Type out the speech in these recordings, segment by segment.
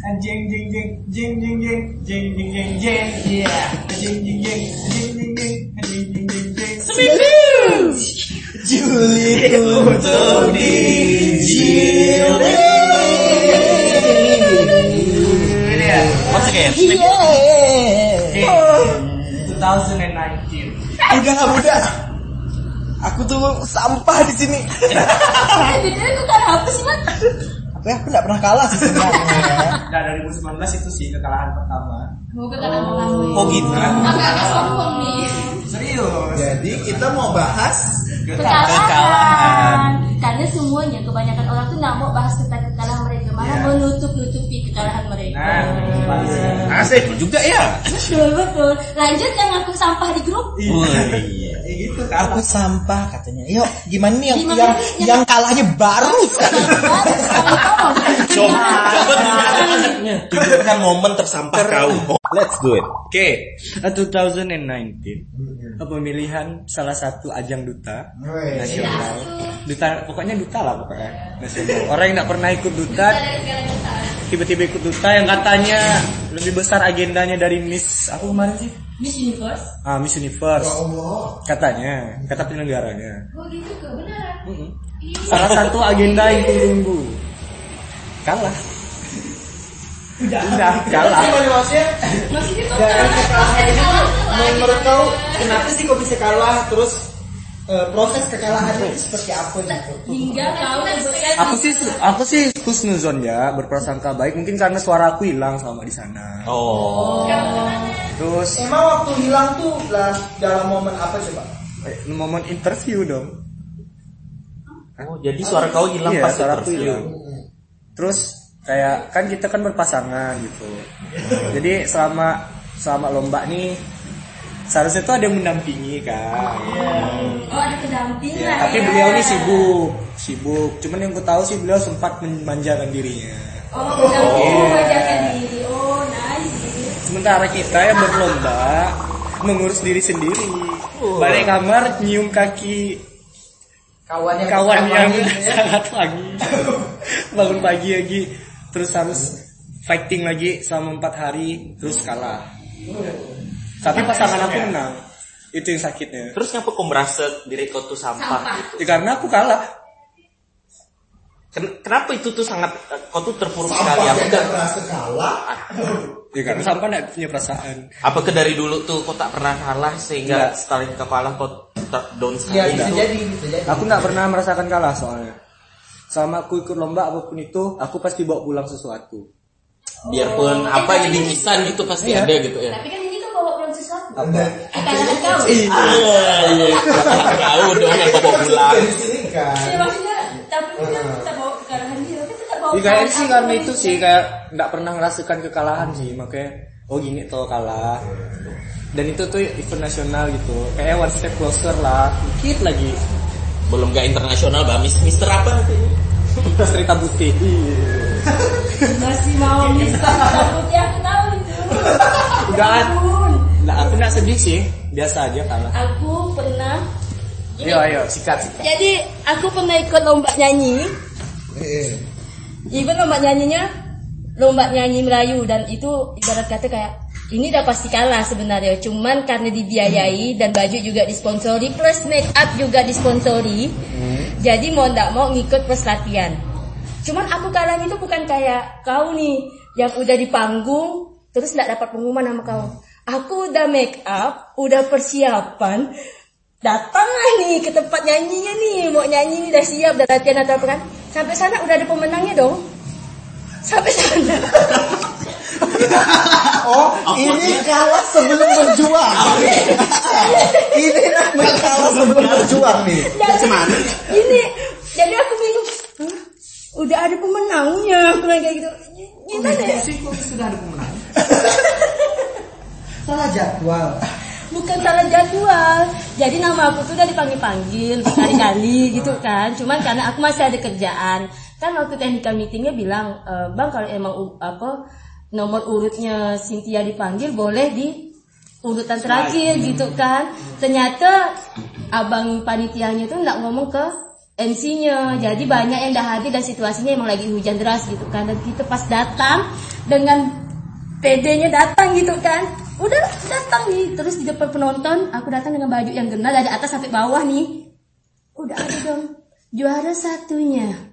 Jeng jeng jeng jeng jeng jeng jeng jeng jeng jeng Iya Jeng jeng jeng jeng jeng jeng jeng jeng jeng jeng Juli untuk dijilid. Ini ya Once again. Yeah. 2019 Udah nggak muda. Aku tuh sampah di sini. Eh, btw kok kan apa sih, Mat? Tapi aku nggak pernah kalah sih sebenarnya. Nah 2019 itu sih kekalahan pertama Mau ke kanan kamu. Oh gitu. Agak-agak sombong nih. Serius Jadi kita mau bahas Kekalahan. Karena semuanya kebanyakan orang tuh nggak mau bahas tentang kekalahan mereka, malah Iya. menutup-nutupi kekalahan mereka. Nah Asik juga ya. Betul betul. Lanjut yang aku sampah di grup. Oh iya. Gitu kan aku sampah katanya. Yuk, gimana nih yang Gimana yang, nih? yang kalahnya baru sekali. Coba coba tunjukkan tunjukkan momen tersampah kau. Let's do it. Oke, 2019 pemilihan salah satu ajang duta nasional. Duta pokoknya duta lah pokoknya. Orang yang nggak pernah ikut duta tiba-tiba ikut duta yang katanya lebih besar agendanya dari Miss apa kemarin sih? Miss Universe. Ah, Miss Universe. Katanya, kata penyelenggaranya. Oh gitu kebenaran. Mm-mm. Salah satu agenda yang tunggu kalah. Udah, kalah. maksudnya kekalahan ini tuh menurut kau kenapa sih kau bisa kalah terus eh, proses kekalahannya itu seperti apa gitu? hingga kau sebutkan Aku sih aku sih husnuzon ya berprasangka baik mungkin karena suara aku hilang selama di sana. Oh. Terus Emang waktu hilang tuh lah dalam momen apa coba? eh, momen interview dong. Oh, jadi suara kau hilang Iya, pas suara aku interview. hilang. Terus kayak kan kita kan berpasangan gitu. Jadi selama selama lomba nih seharusnya tuh ada yang mendampingi kan. Oh ada pendamping Ya, lah tapi ya. beliau nih sibuk, sibuk. Cuman yang ku tahu sih beliau sempat memanjakan dirinya. Oh pendamping memanjakan diri. Oh nice. Sementara kita yang berlomba mengurus diri sendiri. Balik kamar nyium kaki Kawan yang kawan yang sangat lagi. Bangun pagi lagi, terus harus fighting lagi selama empat hari, terus kalah. Tapi pasangan aku menang. Itu yang sakitnya. Terus ngapa kau merasa diri kau tuh sampah, Sampah. gitu? Ya, karena aku kalah. Ken- Kenapa itu tuh sangat kau tuh terpuruk sekali? Apa, tidak merasa kalah. Ya karena sampah gak punya perasaan. apakah dari dulu tuh kau tak pernah kalah sehingga setelah kau kalah kau tak down Ya sekali? bisa gitu? jadi, bisa jadi. Aku nggak pernah merasakan kalah soalnya. Selama aku ikut lomba apa pun itu, aku pasti bawa pulang sesuatu. Biarpun apa yang diinsan gitu pasti Iya. ada gitu ya. Tapi kan Apa? Kekalahan kau. Iya, iya. Tahu dong yang kau bawa pulang. Kan. Ya maksudnya tapi kan kita bawa kekalahan dia, kita Iya kekalahan sih karena itu sih kayak nggak pernah ngerasakan kekalahan sih makanya oh gini tuh kalah. Dan itu tuh event nasional gitu. Kayak one step closer lah, dikit lagi. Belum gak internasional, bah. Mis- Mister apa? Cerita putih. Masih mau bisa takut ya aku tahu itu. Udah. Aku nggak sedih sih, biasa aja kalah. Aku pernah Ayo ayo sikat sikat. Jadi aku pernah ikut lomba nyanyi. Even lomba nyanyinya lomba nyanyi Melayu dan itu ibarat kata kayak ini udah pasti kalah sebenarnya. Cuman karena dibiayai dan baju juga disponsori plus make up juga disponsori. Jadi mau ndak mau ngikut plus latihan. Cuman aku kalahnya itu bukan kayak kau nih yang udah di panggung terus nggak dapat pengumuman sama kau. Aku udah make up, udah persiapan, datanglah nih ke tempat nyanyinya nih. Mau nyanyi nih udah siap udah latihan atau apa kan? Sampai sana udah ada pemenangnya dong. Sampai sana. Oh, ini kalah sebelum berjuang. ini namanya kalah sebelum berjuang nih. jadi ini jadi aku bingung. "Hah? udah ada pemenangnya. Aku kayak gitu. Gimana ya? sih kok sudah ada pemenang? Salah jadwal. bukan salah jadwal. Jadi nama aku tuh udah dipanggil-panggil berkali-kali gitu kan. Cuman karena aku masih ada kerjaan. Kan waktu technical meetingnya bilang "E, bang kalau emang apa nomor urutnya Cynthia dipanggil boleh di urutan terakhir gitu kan. Ternyata abang panitianya tuh nggak ngomong ke MC-nya jadi banyak yang dah hadir dan situasinya emang lagi hujan deras gitu kan. Dan kita pas datang dengan PD-nya datang gitu kan udah datang nih. Terus di depan penonton aku datang dengan baju yang genah dari atas sampai bawah nih. Udah ada dong. Juara satunya.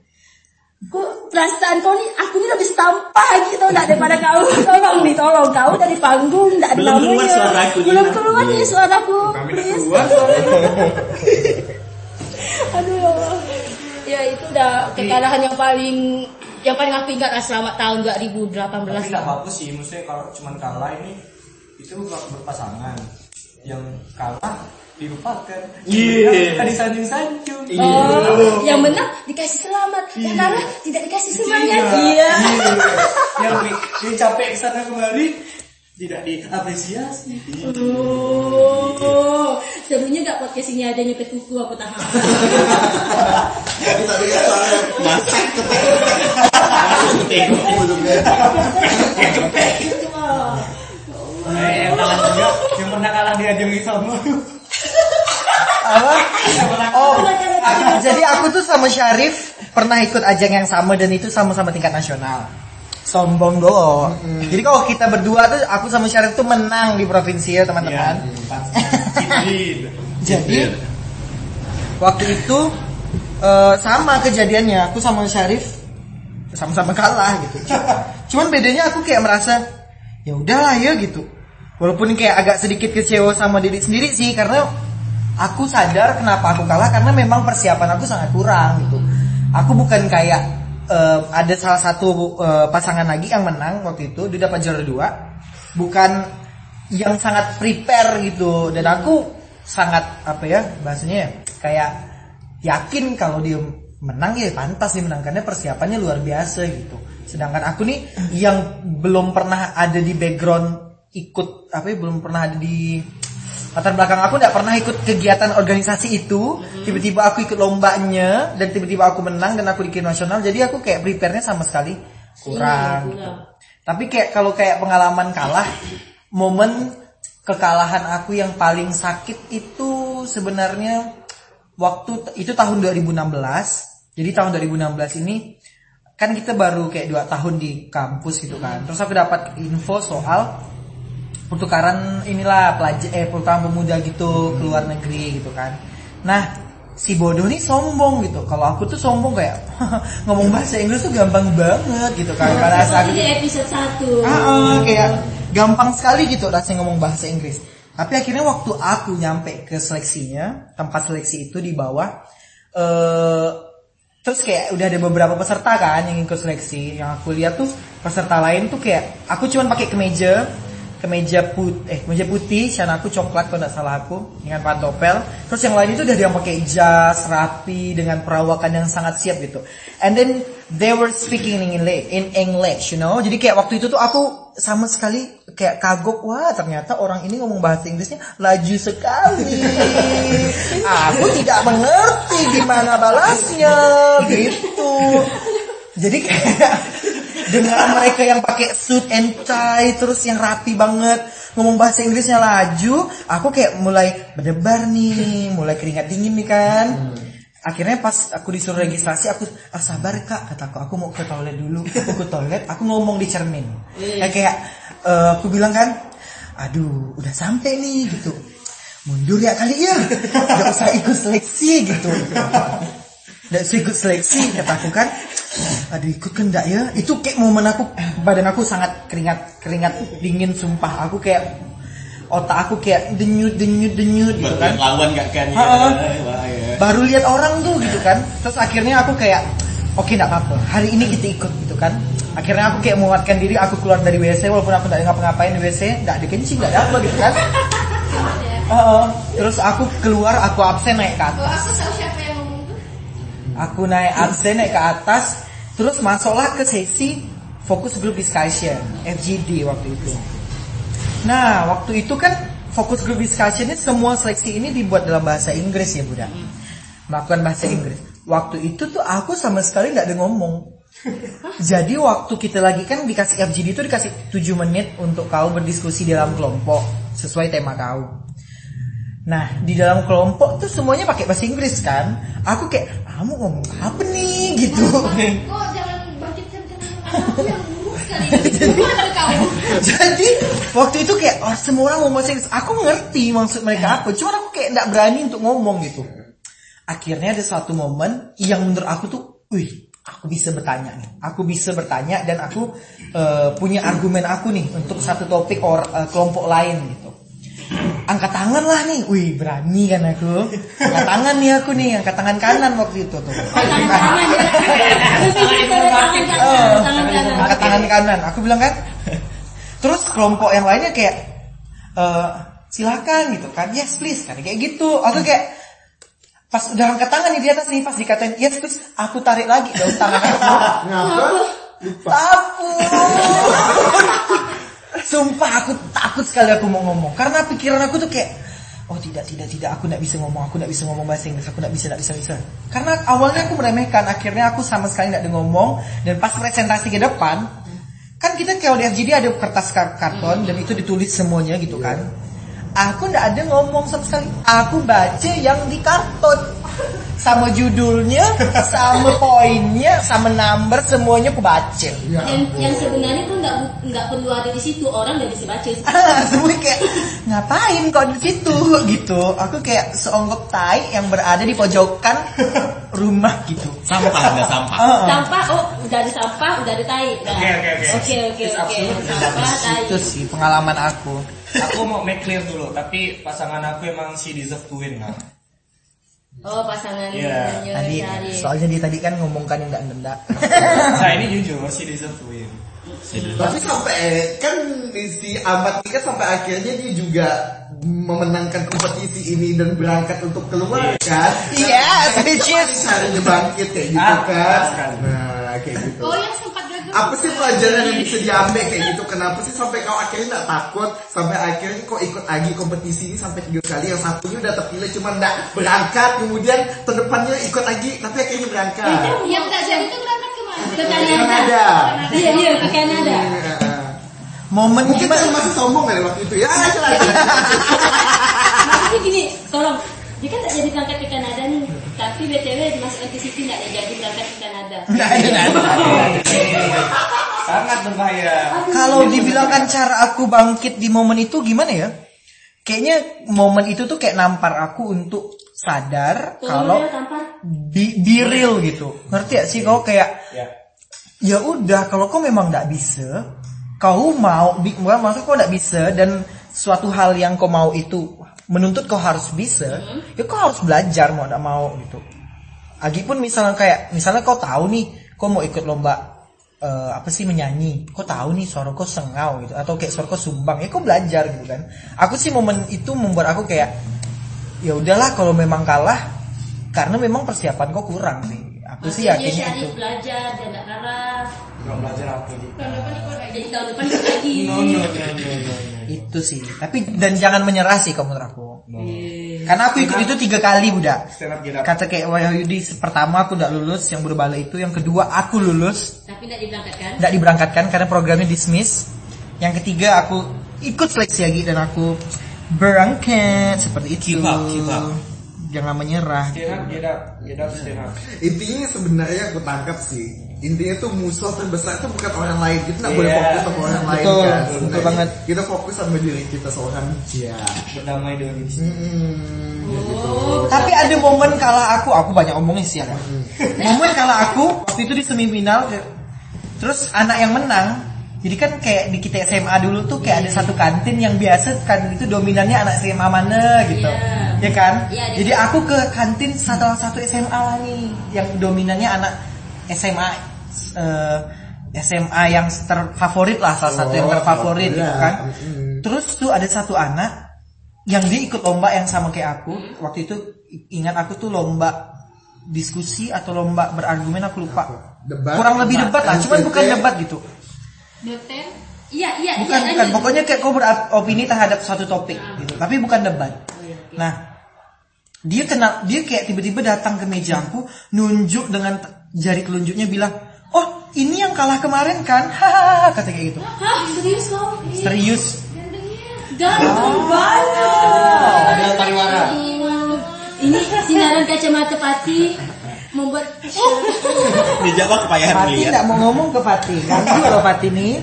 Kok perasaan kau nih aku nih lebih sampah gitu nggak daripada kau? Tolong nih tolong kau dari panggung nggak ada Belum keluar suaraku, belum keluar nih suaraku please. aduh ya ya itu udah kekalahan yang paling yang paling aku ingat lah selama tahun 2018 Tapi nggak apa-apa sih, maksudnya kalau cuma kalah ini itu berpasangan. Yang kalah dilupakan. Iya. Kan disanjung-sanjung. Oh, yang menang dikasih selamat, yang kalah tidak dikasih semangat. Iya. yang yang capek ke sana kemari tidak diapresiasi. Oh, serunya nggak podcast ini ada nyepet kuku apa tahu? Tapi tadi kan soalnya Masak Eh, yang kalah juga, yang pernah kalah di ajang sama. Apa? Oh, jadi aku tuh sama Syarif pernah ikut ajang yang sama dan itu sama-sama tingkat nasional. Sombong doang. Jadi kalau kita berdua tuh aku sama Syarif tuh menang di provinsi ya teman-teman. Jadi waktu itu eh, sama kejadiannya aku sama Syarif sama-sama kalah gitu. Cuman bedanya aku kayak merasa ya udahlah ya gitu. Walaupun kayak agak sedikit kecewa sama diri sendiri sih karena aku sadar kenapa aku kalah karena memang persiapan aku sangat kurang gitu. Aku bukan kayak eh, ada salah satu eh, pasangan lagi yang menang waktu itu dia dapat juara dua, bukan yang sangat prepare gitu dan aku sangat apa ya bahasanya ya, kayak yakin kalau dia menang ya pantas dia menang karena persiapannya luar biasa gitu. Sedangkan aku nih yang belum pernah ada di background ikut apa ya belum pernah ada di latar belakang aku nggak pernah ikut kegiatan organisasi itu. Tiba-tiba aku ikut lombanya dan tiba-tiba aku menang dan aku di nasional. Jadi aku kayak prepare-nya sama sekali. Kurang gitu. tapi kayak kalau kayak pengalaman kalah momen kekalahan aku yang paling sakit itu sebenarnya waktu itu tahun 2016 jadi tahun 2016 ini kan kita baru kayak dua tahun di kampus gitu kan. Terus aku dapat info soal pertukaran inilah pelajar eh pertukaran pemuda gitu ke luar negeri gitu kan. Nah si bodoh nih sombong gitu. Kalau aku tuh sombong kayak ngomong bahasa Inggris tuh gampang banget gitu kan. Pada saat Seperti di episode 1 Ah, ah, kayak gampang sekali gitu rasanya ngomong bahasa Inggris. Tapi akhirnya waktu aku nyampe ke seleksinya, tempat seleksi itu di bawah, eh terus kayak udah ada beberapa peserta kan yang ikut seleksi. Yang aku lihat tuh peserta lain tuh kayak aku cuman pakai kemeja, kemeja put eh kemeja putih, aku coklat kalau nggak salah aku dengan pantopel. Terus yang lain itu udah dia pakai jas rapi dengan perawakan yang sangat siap gitu. And then they were speaking in English, in English, you know. Jadi kayak waktu itu tuh aku sama sekali kayak kagok wah ternyata orang ini ngomong bahasa Inggrisnya laju sekali. aku tidak mengerti gimana balasnya gitu. Jadi kayak dengan mereka yang pakai suit and tie terus yang rapi banget ngomong bahasa Inggrisnya laju, aku kayak mulai berdebar nih, mulai keringat dingin nih kan. Akhirnya pas aku disuruh registrasi, aku ah, sabar kak, kataku aku mau ke toilet dulu. Aku ke toilet, aku ngomong di cermin. Kayak kayak eh, aku bilang kan, aduh udah sampai nih gitu. Mundur ya kali ya, gak usah ikut seleksi gitu. Gak usah ikut seleksi, kataku kan. Aduh ikut kan enggak ya? Itu kayak momen aku, badan aku sangat keringat keringat dingin sumpah. Aku kayak otak aku kayak denyut denyut denyut gitu kan. lawan gak kan ya? Wah, ya. Baru lihat orang tuh gitu kan. Terus akhirnya aku kayak oke enggak apa-apa. Hari ini kita ikut gitu kan. Akhirnya aku kayak menguatkan diri, aku keluar dari WC walaupun aku enggak ngapa-ngapain di WC, enggak ada kencing, enggak ada apa gitu kan. Heeh. terus aku keluar, aku absen naik ke atas. Aku tahu siapa yang ngomong tuh Aku naik absen naik ke atas, terus masuklah ke sesi fokus group discussion FGD waktu itu. Nah, waktu itu kan fokus group discussion ini semua seleksi ini dibuat dalam bahasa Inggris ya, Budak. Melakukan bahasa Inggris. Waktu itu tuh aku sama sekali nggak ada ngomong. Jadi waktu kita lagi kan dikasih FGD itu dikasih 7 menit untuk kau berdiskusi dalam kelompok sesuai tema kau. Nah, di dalam kelompok tuh semuanya pakai bahasa Inggris kan. Aku kayak, kamu ngomong apa nih gitu. Kok jangan bangkit jangan aku yang buruk Jadi waktu itu kayak oh, semua orang ngomong serius. Aku ngerti maksud mereka apa, cuman aku kayak nggak berani untuk ngomong gitu. Akhirnya ada suatu momen yang menurut aku tuh, wih, aku bisa bertanya nih. Aku bisa bertanya dan aku eh, punya argumen aku nih untuk satu topik or eh, kelompok lain gitu. Angkat tangan lah nih, wih berani kan aku. Angkat tangan nih aku nih, angkat tangan kanan waktu itu tuh. Tangan kanan angkat tangan kanan. Aku bilang kan. Terus kelompok yang lainnya kayak eh silakan gitu kan. Yes please kan kayak gitu. Aku kayak pas udah angkat tangan nih di atas nih pas dikatain yes terus aku tarik lagi daun tangan aku. Ngapa? Takut. Sumpah aku takut sekali aku mau ngomong. Karena pikiran aku tuh kayak oh tidak tidak tidak aku tidak bisa ngomong aku tidak bisa ngomong bahasa Inggris aku tidak bisa tidak bisa bisa. Karena awalnya aku meremehkan akhirnya aku sama sekali tidak ngomong. Dan pas presentasi ke depan kan kita kalau di FGD ada kertas kar- karton dan itu ditulis semuanya gitu kan aku tidak ada ngomong sama sekali aku baca yang di karton sama judulnya sama poinnya sama number semuanya aku baca Ya Yang, yang sebenarnya tuh nggak nggak perlu ada di situ orang udah bisa baca. semua kayak ngapain kok di situ gitu aku kayak seonggok tai yang berada di pojokan rumah gitu Sampah ada sampah. Heeh. Sampah, oh udah ada sampah, udah ada tai. Nah, Oke, oke, oke. Oke oke oke. Sampah, tai. itu sih pengalaman aku Aku mau make clear dulu, tapi pasangan aku emang si deserve to win kan. Oh pasangan Iya. Nyonya tadi soalnya dia tadi kan ngomongkan yang enggak enggak Nah ini jujur, si deserve to win. Tapi sampai kan si Ahmad ini kan sampai akhirnya dia juga memenangkan kompetisi ini dan berangkat untuk keluar kan? Yes, bitches. Caranya bangkit kayak gitu Ah, kan? Nah kayak gitu. Oh yang. Apa sih pelajaran yang bisa diambil kayak gitu? Kenapa sih sampai kau akhirnya nggak takut? Sampai akhirnya kau ikut lagi kompetisi ini sampai tiga kali. Yang satunya udah terpilih cuma nggak berangkat. Kemudian terdepannya ikut lagi tapi akhirnya berangkat. Yang tak jadi itu berangkat ke mana? Ke Kanada. Kanada. Iya iya ke Kanada. momen Mungkin masih sombong kali waktu itu ya. Aja lah. Maksudnya gini, tolong. Dia kan tak jadi berangkat ke Kanada nih. Tapi BTW dimasukkan ke situ nggak jadi berangkat ke Kanada. Ada, ada. Sangat berbahaya. kalau dibilangkan cara aku bangkit di momen itu gimana ya kayaknya momen itu tuh kayak nampar aku untuk sadar kalau Kalau dia tampar, be, be real gitu ngerti gak sih kau kayak Ya. ya udah kalau kau memang nggak bisa kau mau maksud kau nggak bisa dan suatu hal yang kau mau itu menuntut kau harus bisa ya kau harus belajar mau nggak mau gitu Agi pun misalnya kayak misalnya kau tahu nih kau mau ikut lomba eh, apa sih menyanyi kau tahu nih suara kau sengau gitu atau kayak suara kau sumbang ya kau belajar gitu kan aku sih momen itu membuat aku kayak ya udahlah kalau memang kalah karena memang persiapan kau kurang sih aku sih maksudnya yakinnya Syarif itu belajar dan nggak kalah. Belum belajar apa gitu. Jadi tahun depan ikut lagi. Itu sih. Tapi dan jangan menyerah sih kalau menurut aku. Karena aku ikut itu tiga kali budak kata kayak Wahyudi pertama aku udah lulus yang berbala itu yang kedua aku lulus. Tapi nggak diberangkatkan. tidak diberangkatkan karena programnya dismiss. Yang ketiga aku ikut seleksi lagi dan aku berangkat. Seperti itu. Keep up, keep up. jangan menyerah. Stand up, get up, get up. Intinya sebenarnya aku tangkap sih. Intinya tuh musuh terbesar itu bukan orang lain. Kita nggak boleh Iya. fokus sama orang lain Betul, kan. betul Sebenarnya banget. Kita fokus sama diri kita seorang aja. Berdamai dengan diri sendiri. Hmm, gitu. Tapi ada momen kala aku, aku banyak omongnya sih ya. Momen kala aku waktu itu di semifinal, terus anak yang menang. Jadi kan kayak di kita SMA dulu tuh kayak ada satu kantin yang biasa kantin itu dominannya anak SMA mana gitu, Iya. ya kan? Ada. Jadi aku ke kantin satu satu SMA lah nih, yang dominannya anak SMA eh, SMA yang terfavorit lah salah satu yang Oh, terfavorit gitu iya. kan. Mm-mm. Terus tuh ada satu anak yang dia ikut lomba yang sama kayak aku waktu itu ingat aku tuh lomba diskusi atau lomba berargumen aku lupa Debat. kurang lebih debat lah cuman NCT. bukan debat gitu Dokter? Iya iya bukan iya. bukan lanjut. pokoknya kayak kau beropini terhadap suatu topik gitu tapi bukan debat nah dia kena dia kayak tiba-tiba datang ke meja aku nunjuk dengan jari telunjuknya bilang oh ini yang kalah kemarin kan hahaha kata kayak gitu Hah serius kau? serius Ganteng banget. Ada pariwara. Ini sinaran kacamata pati membuat Dijawab kepayahan Fatih lihat. tidak mau ngomong ke Fatih. Ganggu kalau Fatih nih.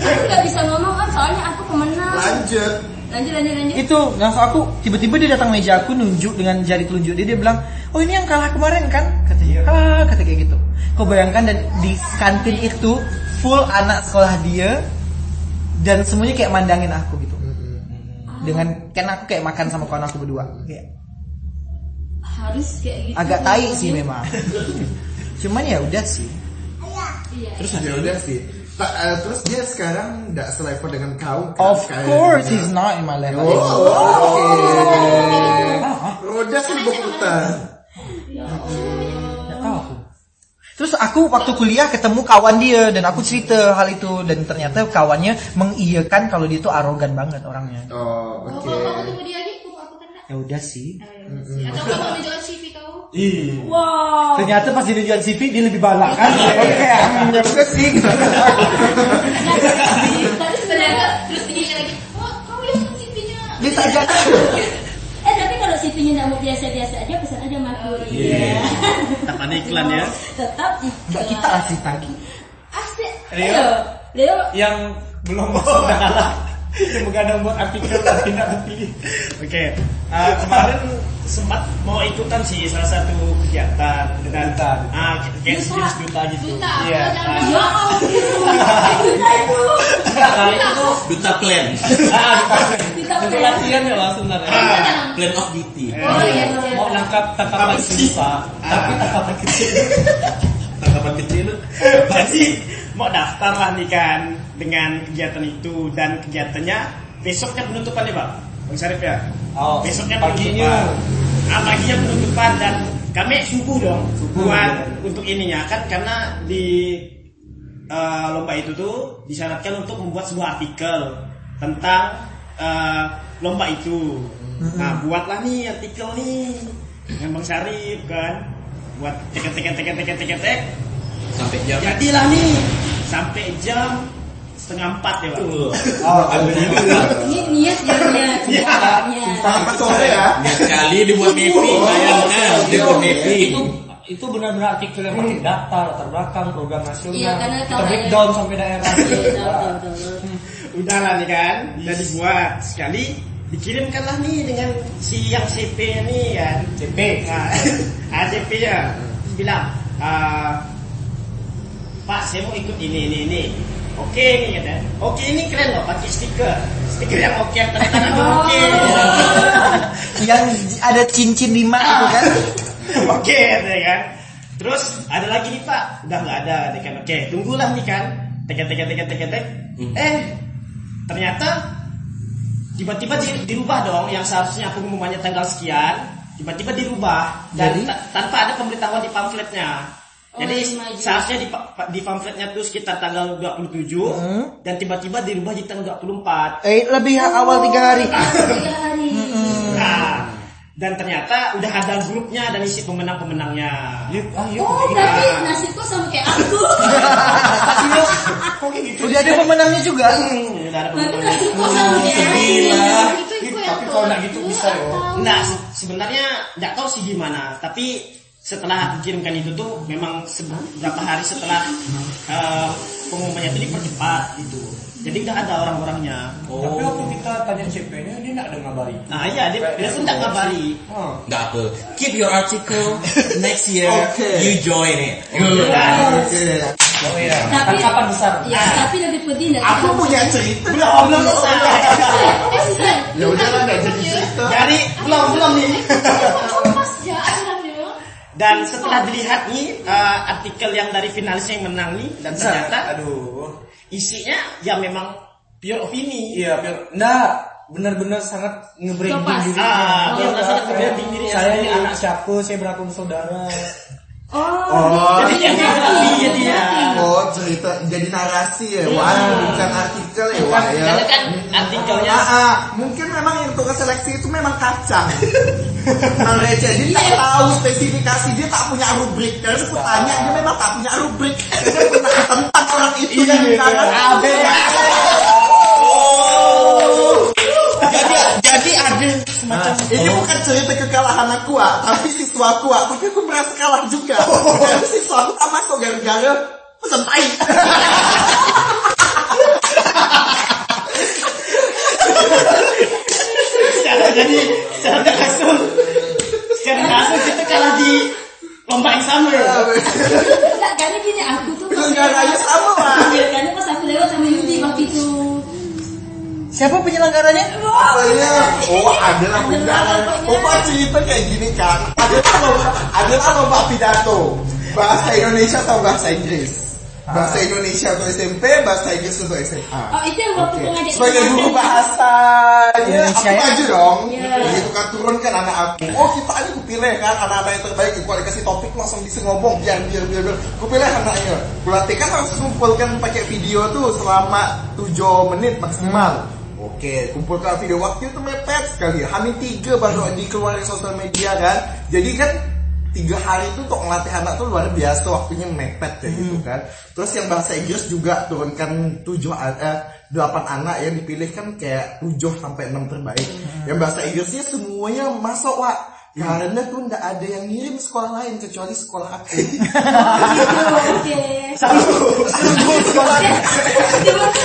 aku nggak bisa ngomong kan soalnya aku pemenang. Lanjut. Lanjut lanjut lanjut. Itu langsung aku tiba-tiba dia datang meja aku nunjuk dengan jari telunjuk dia dia bilang, "Oh, ini yang kalah kemarin kan?" Katanya. Ah, kata kayak gitu. Kau bayangkan dan di kantin itu full anak sekolah dia dan semuanya kayak mandangin aku gitu. Dengan kan aku kayak makan sama kawan aku berdua. Kayak Harus kayak gitu. agak tai sih memang. Cuman ya udah sih. Iya. Terus ya udah sih. Ta- eh, terus dia sekarang nggak selevel dengan kau kan? Of course he's not in my level. Oh, oke. Roda kan berputar. Nggak tahu aku. Terus aku waktu kuliah ketemu kawan dia dan aku cerita hal itu dan ternyata kawannya mengiyakan kalau dia tuh arogan banget orangnya. Oh, Oh, oke. kalau tunggu dia Ya udah sih. Atau kamu mau menjual CV kau? Wow. Ternyata pas dia jual CV dia lebih balak kan. Oke. Ya udah sih. Tapi sebenarnya Terus dia lagi, oh kau lihat CV-nya. Dia tak jaga. eh tapi kalau CV-nya nggak mau biasa-biasa aja pesan aja Marco. Iya. Tak ada iklan ya. Tetap Enggak kita cerita lagi. Asik. Leo. Leo. Yang belum sudah kalah. Yang begadang buat artikel tapi tidak terpilih. Oke, eh, kemarin sempat mau ikutan sih salah satu kegiatan dengan Duta, duta. ah kayak Duta. sejenis duta gitu. Duta, Iya. Ya ampun. Nah, itu tuh Duta plan. ah, duta. Kita Untuk latihan ya lah sebenarnya. Ah, Plan of duty. Oh iya, iya. Mau nangkap tangkapan susah, tapi tangkapan kecil. Tanggapan kecil. Jadi mau daftar lah nih kan dengan kegiatan itu dan kegiatannya besoknya penutupan nih Pak. Bang Syarif ya. Oh, besoknya paginya. penutupan. Ah, paginya penutupan dan kami subuh dong Subuh, buat ya. untuk ininya kan karena di eh, lomba itu tuh disyaratkan untuk membuat sebuah artikel tentang eh, lomba itu. Nah, buatlah nih artikel nih dengan Bang Syarif kan. Buat teket teket teket teket teket tek. Sampai jam. Jadilah nih sampai jam setengah empat ya Pak. Oh, Ini niat ya niat. Niat. Sampai sore ya. Niat sekali dibuat mepi, bayangkan dibuat mepi. itu itu benar-benar artikel yang pakai data latar belakang program nasional Iya, karena kita breakdown sampai daerah Iya. Udah lah nih kan, udah dibuat sekali dikirimkanlah nih dengan si yang CP nih kan. CP Nah, ACP ya bilang, "Ah, Pak saya mau ikut ini ini ini. Oke nih kata. Oke ini keren loh pakai stiker. Stiker yang oke yang tanda tangan oke. Yang ada cincin lima itu kan. Oke katanya kan. Terus ada lagi nih Pak, udah nggak ada dia kan. Oke, tunggulah nih kan. Tek tek tek tek tek tek. Eh, ternyata tiba-tiba di- dirubah dong yang seharusnya pengumumannya tanggal sekian, tiba-tiba dirubah dan Jadi? ta- tanpa ada pemberitahuan di pamfletnya. Oh, Jadi seharusnya di, di pamfletnya tuh sekitar tanggal 27 Hmm. dan tiba-tiba dirubah di tanggal 24. Eh lebih awal tiga hari. Tiga hari. Nah, dan ternyata udah ada grupnya dan isi pemenang-pemenangnya. ah, iya, Oh, berarti nasibku sama kayak aku. Udah ada pemenangnya juga. Hmm, udah ada pemenangnya. itu Tapi kalau nggak gitu tuh, bisa, atau- Nah, se- sebenarnya nggak tahu sih gimana, tapi setelah dikirimkan itu tuh memang beberapa hari setelah eh, pengumumannya itu dipercepat gitu. Jadi udah ada orang-orangnya. Tapi waktu kita tanya CP-nya dia nggak ada ngabari. Nah iya, dia, dia pun nggak ngabari. Oh. Nggak apa. Keep your article next year. Oke. You join it. Oke. Oh iya. Tapi Tangkapan besar. Ya, tapi lebih pedih dari Aku punya cerita. Belum, belum selesai. Eh, sudah. Ya udah lah nggak jadi cerita. Jadi belum belum nih. Dan setelah dilihat nih eh, artikel yang dari finalis yang menang nih dan ternyata Aduh. isinya ya memang pure opini. Iya, Pir. Nggak, benar-benar sangat nge-branding dirinya. Ah, Iya, benar, sangat saya- nge-branding dirinya Saya ini anak siapa? Saya berapa bersaudara? Oh, Oh, Jadi yang dia dia. oh cerita jadi narasi ya. Wah, bukan artikel ya. Wah ya. Karena kan artikelnya Ah, ah, mungkin memang yang tukang seleksi itu memang kacang. Memang receh, dia tak tahu spesifikasi, dia tak punya rubrik. Dan aku tanya, dia memang tak punya rubrik. Dia pernah tentang orang itu yang sekarang jadi jadi ada semacam Ini bukan cerita kekalahan aku ah, tapi siswa aku ah, tapi aku merasa kalah juga. Karena siswa aku tak masuk gara-gara pesan tai. jadi secara tidak langsung kita kalah di lomba yang sama ya Enggak, karena gini aku tuh Penyelenggaranya sama lah. Iya, karena pas aku lewat sama Yudi waktu itu. Siapa penyelenggaranya? Apanya? Oh ada lah undangan. Opa cerita kayak gini kan. Ada lomba, ada lah lomba pidato. Bahasa Indonesia atau bahasa Inggris? Bahasa Indonesia untuk SMP, bahasa Inggris untuk SMA. Oh, itu yang waktu Oke. pengajian Sebagai guru Indonesia. bahasa Indonesia aku ya? maju dong. Iya. Begitu kan turun kan anak aku. Oh kita ini aku pilih kan anak-anak yang terbaik. Aku dikasih topik langsung bisa ngomong biar biar biar biar. Aku pilih anaknya. Berarti kan harus kumpulkan pakai video tuh selama 7 menit maksimal. Oke, kumpulkan video waktu itu mepet sekali. Hamin tiga baru dikeluarin sosial media kan. Jadi kan tiga hari itu untuk ngelatih anak tuh luar biasa waktunya mepet kayak gitu kan. Terus yang bahasa Inggris juga turunkan tujuh eh, delapan anak yang dipilih kan kayak tujuh sampai enam terbaik. Yang bahasa Inggrisnya semuanya masuk wak. Karena tuh ndak ada yang ngirim sekolah lain kecuali sekolah aku. Oke.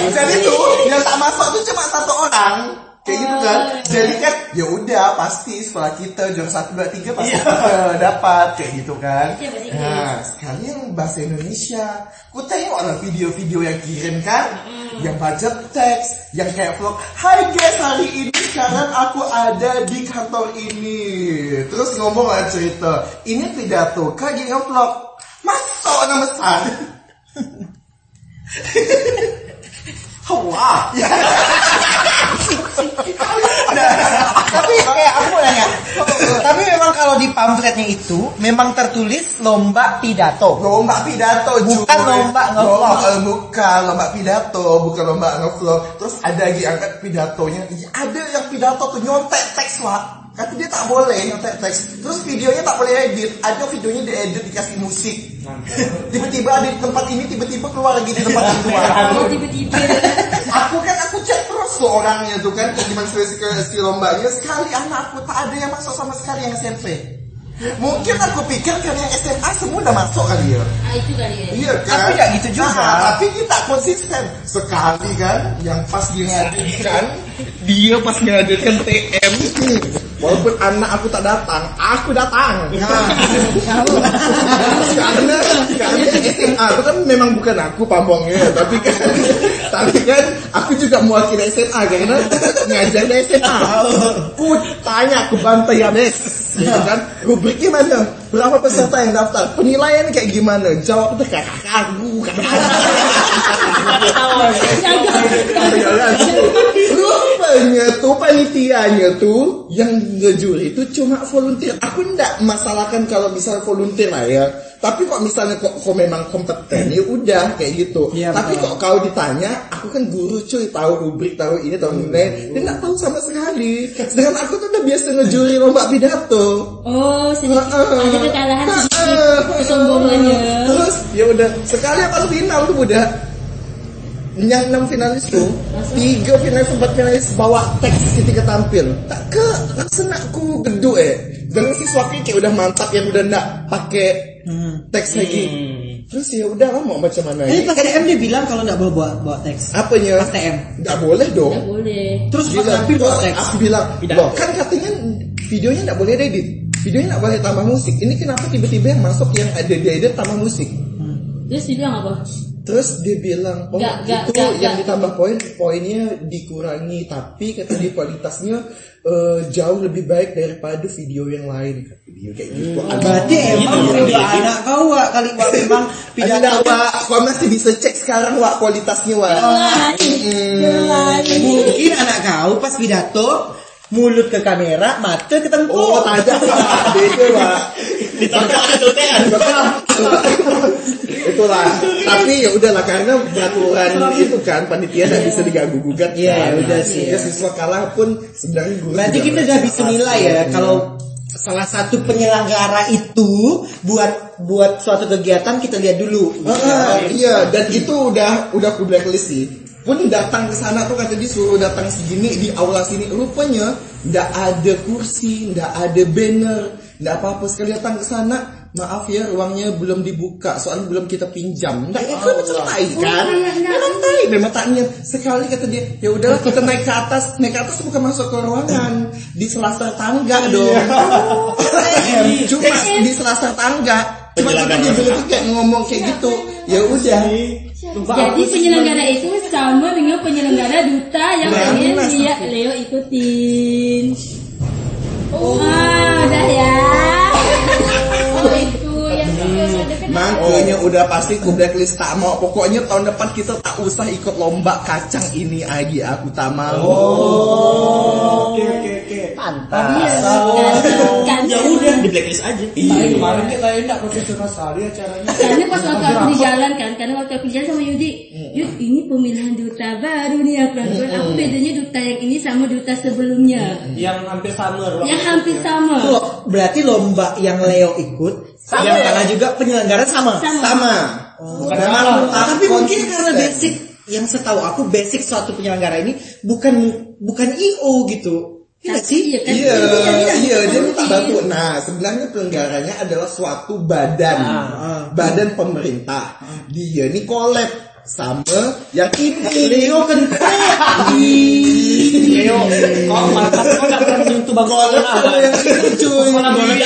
Jadi tuh yang tak masuk tuh cuma satu orang. Kayak gitu kan. Jadi kan ya udah pasti sekolah kita juara satu dua tiga pasti kita dapat kayak gitu kan. Iya. Nah sekarang yang bahasa Indonesia, ku tengok orang video-video yang kirim kan, yang baca teks, yang kayak vlog. Hai guys hari ini sekarang aku ada di kantor ini. Terus ngomong lah cerita, ini pidato kak gini vlog. Masuk nama besar. Wah, tapi kayak aku mau nanya. tapi memang kalau di pamfletnya itu memang tertulis lomba pidato. lomba pidato Bukan cuy. lomba ngevlog. Eh, bukan lomba pidato bukan lomba ngevlog terus ada lagi angkat pidatonya Iya, ada yang pidato tuh nyontek teks lah Kata dia tak boleh nyontek teks Terus videonya tak boleh edit Ada videonya diedit dikasih musik Tiba-tiba ada di tempat ini Tiba-tiba keluar lagi di tempat keluar tiba-tiba. Aku kan tuh orangnya tuh kan Gimana skill skill lombanya Sekali anak aku tak ada yang masuk sama sekali yang SMP Mungkin aku pikir karena yang SMA semua udah masuk kali ya Ah, itu kali ya. Iya kan? Tapi nggak gitu juga. Nah, tapi kita konsisten. Sekali kan, yang pas dia ngadirkan, dia pas ngadirkan TM, walaupun anak aku tak datang, aku datang. Nah, karena karena SMA itu kan memang bukan aku pamongnya, tapi kan tapi kan aku juga mewakili SMA karena ngajar di SMA. Ku tanya, ku bantai ya Des. Gitu kan, rubriknya mana? Berapa peserta yang daftar? Penilaian kayak gimana? Jawab tuh kakak aku, kakak Rupanya tuh panitianya tuh yang ngejuri itu cuma volunteer. Aku ndak masalahkan kalau misalnya volunteer lah ya. Tapi kok misalnya kok, kok memang kompeten ya udah kayak gitu. Iya, Tapi betul. kok kau ditanya, aku kan guru cuy, tahu rubrik, tahu ini, tahu ini. Dia nggak tahu sama sekali. Sedangkan aku tuh udah biasa ngejuri lomba pidato. Oh, sedikit Heeh. ada kekalahan sedikit kesombongannya. Terus ya udah sekali apa final tuh udah yang enam finalis tuh tiga finalis empat finalis bawa teks ketika tampil tak ke rasanya aku geduk eh dan siswanya kayak udah mantap yang udah nggak pakai teks lagi terus ya udah lah mau macam mana Ini ini pas TM dia bilang kalau nggak bawa bawa, bawa teks. apanya Pas TM. nggak boleh dong Nggak boleh. Terus pas Bilang, tampil bawa teks. aku bilang, loh kan katanya videonya nggak boleh edit. Videonya nggak boleh tambah musik. Ini kenapa tiba-tiba yang masuk yang ada di edit tambah musik? Terus dia bilang apa? Terus dia bilang, oh nggak, itu nggak, yang nggak. ditambah poin, poinnya dikurangi. Tapi kata dia kualitasnya eh, jauh lebih baik daripada video yang lain. Kata dia kayak gitu. Berarti emang video anak kau Wak, kali Wak memang Tidak, pidato Wak. Kau masih bisa cek sekarang, Wak, kualitasnya, Wak. Mungkin anak kau pas pidato mulut ke kamera, mata ke tengkuk. Oh, Wak. Beda, Wak. Ditangkap itulah tapi ya udahlah karena peraturan itu kan panitia nggak bisa diganggu gugat Iya, kan. udah sih, ya. siswa kalah pun sebenarnya guru Berarti kita udah bisa nilai ya kalau salah satu penyelenggara itu buat buat suatu kegiatan kita lihat dulu. Ah, iya dan itu udah udah aku blacklist sih pun datang ke sana tuh kata dia suruh datang segini di aula sini. Rupanya ndak ada kursi ndak ada banner ndak apa-apa sekali datang ke sana. Maaf ya ruangnya belum dibuka soalnya belum kita pinjam. Ndak itu macam tai kan? Memang tai memang tak niat. Sekali kata dia ya udahlah kita naik ke atas. Naik ke atas bukan masuk ke ruangan. Di selasar tangga dong. Cuma di selasar tangga bilang tuh kayak ngomong kayak gitu. Ya udah. Jadi penyelenggara itu sama dengan penyelenggara duta yang pengen nah, dia Leo ikutin. Oh, ah, kan Makanya udah pasti ku blacklist tak mau. Pokoknya tahun depan kita tak usah ikut lomba kacang ini lagi. Aku tak mau. Oke oke oke. Iya, kan, kan, Ya udah di blacklist aja. Iya. Kemarin kita enak profesional sekali acaranya. Karena pas waktu aku di jalan kan, karena waktu aku di jalan sama Yudi, Yud ini pemilihan duta baru nih ya peraturan. Aku bedanya duta yang ini sama duta sebelumnya, Yang hampir sama yang hampir sama. Tuh, berarti lomba yang Leo ikut, yang kalah juga penyelenggara sama. Sama. Sama. Bukan Memang salah. Tapi mungkin karena basic yang setahu aku basic suatu penyelenggara ini bukan bukan IO gitu. Iya nggak sih? Iya kan? Iya, iya, dia minta bantu. Nah, sebenarnya pelenggaranya adalah suatu badan, badan pemerintah. Dia ini collab sama yang ini. Leo kan Leo, oh mantap kau nggak pernah menyentuh sama yang ini cuy. Sekolah diri,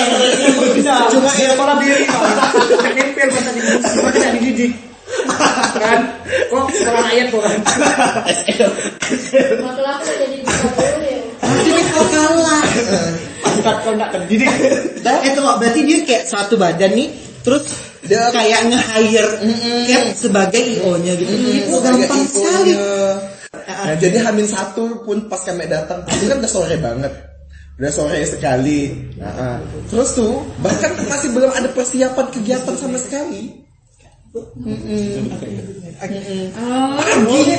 cuma ya sekolah diri, nempel masa di masa tidak dididik. Kan, kok sekolah ayat kok kan. Waktu aku jadi ya. Tapi kau kalah. Bukan kau nggak terdidik. Dan itu berarti dia kayak satu badan nih, terus dia kayak nge-hire Cap sebagai IO-nya gitu. Itu Sebagai gampang sekali. Nah, jadi Hamin satu pun pas kami datang, itu kan udah sore banget. Udah sore sekali. Nah, terus tuh bahkan masih belum ada persiapan kegiatan sama sekali. Paginya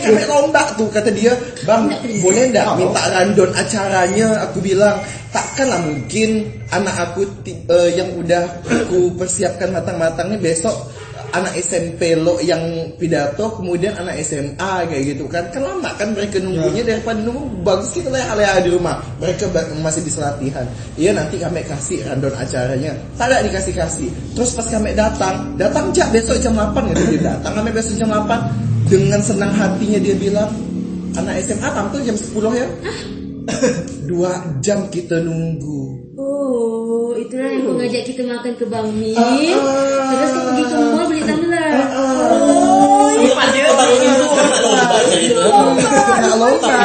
kami lomba tuh kata dia, bang boleh ndak minta random acaranya? Aku bilang takkanlah mungkin anak aku eh, yang udah aku persiapkan matang-matang nih besok anak SMP lo yang pidato kemudian anak SMA kayak gitu kan. Kan lama kan mereka nunggunya daripada nunggu. Bagus kita lah alih di rumah. Mereka masih bisa latihan iya nanti kami kasih random acaranya. Tak ada dikasih kasih. Terus pas kami datang datang jak besok jam 8 gitu dia datang. Kami besok jam 8 dengan senang hatinya dia bilang anak SMA tampil jam 10 ya? Dua jam kita nunggu Oh, itulah yang mengajak kita makan ke Bang Mi. Terus kita pergi ke mall beli tumbler. Oh, Pas dia baru itu kan lomba